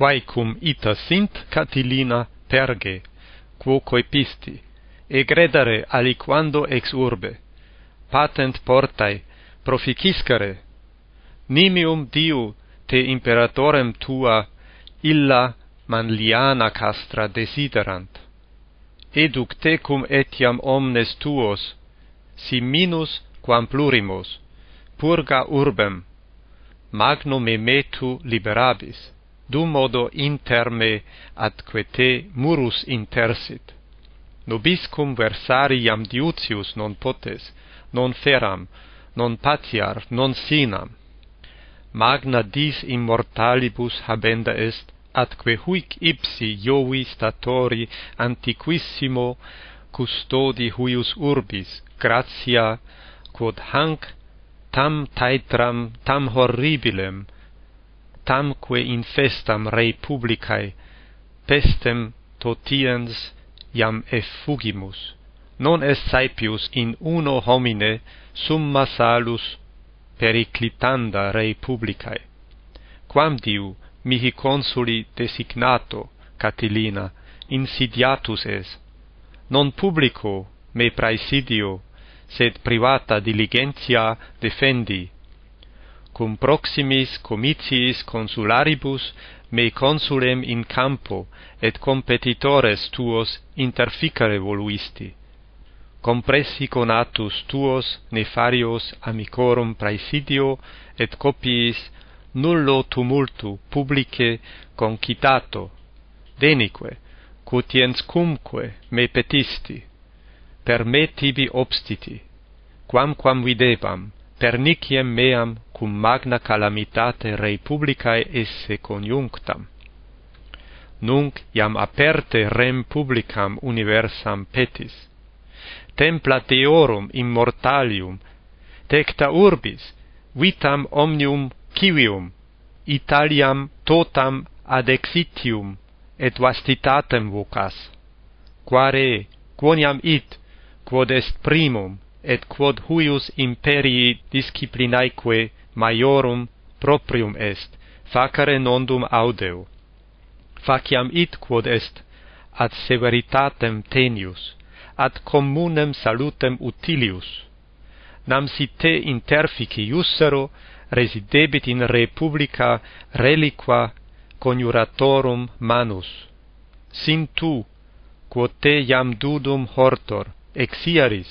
quaecum ita sint Catilina perge, quoque pisti, egredare aliquando ex urbe, patent portae, proficiscere nimium diu te imperatorem tua illa manliana castra desiderant. Educ tecum etiam omnes tuos, si minus quam plurimus, purga urbem, magnum me metu liberabis dum modo inter me atque te murus intersit. Nobiscum versari iam diutius non potes, non feram, non patiar, non sinam. Magna dis immortalibus habenda est, atque huic ipsi Jovi statori antiquissimo custodi huius urbis, gratia, quod hanc tam taetram, tam horribilem, tamque infestam rei publicae, pestem totiens iam effugimus. Non est saepius in uno homine summa salus periclitanda rei publicae. Quam diu mihi consuli designato, Catilina, insidiatus es, non publico me praesidio, sed privata diligentia defendi, cum proximis comitiis consularibus mei consulem in campo et competitores tuos interficere voluisti. Compressi conatus tuos nefarios amicorum praesidio et copiis nullo tumultu publice concitato denique quotiens cumque me petisti per me tibi obstiti quamquam videbam perniciem meam cum magna calamitate rei publicae esse coniunctam. Nunc iam aperte rem publicam universam petis. Templa deorum immortalium, tecta urbis, vitam omnium civium, Italiam totam adexitium et vastitatem vocas. Quare, quoniam it, quod est primum, et quod huius imperii disciplinaeque maiorum proprium est, facere nondum audeo Faciam it quod est ad severitatem tenius, ad communem salutem utilius. Nam si te interfici iussero, residebit in republica reliqua coniuratorum manus. Sin tu, quod te iam dudum hortor, exiaris,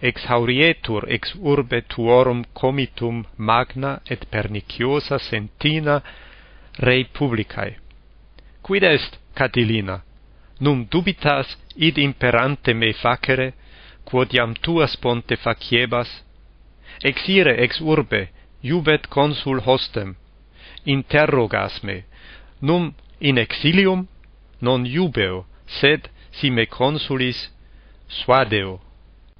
exhaurietur ex urbe tuorum comitum magna et perniciosa sentina rei publicae. Quid est Catilina? Num dubitas id imperante me facere, quod iam tuas ponte faciebas? Exire ex urbe, iubet consul hostem, interrogas me, num in exilium non iubeo, sed si me consulis suadeo.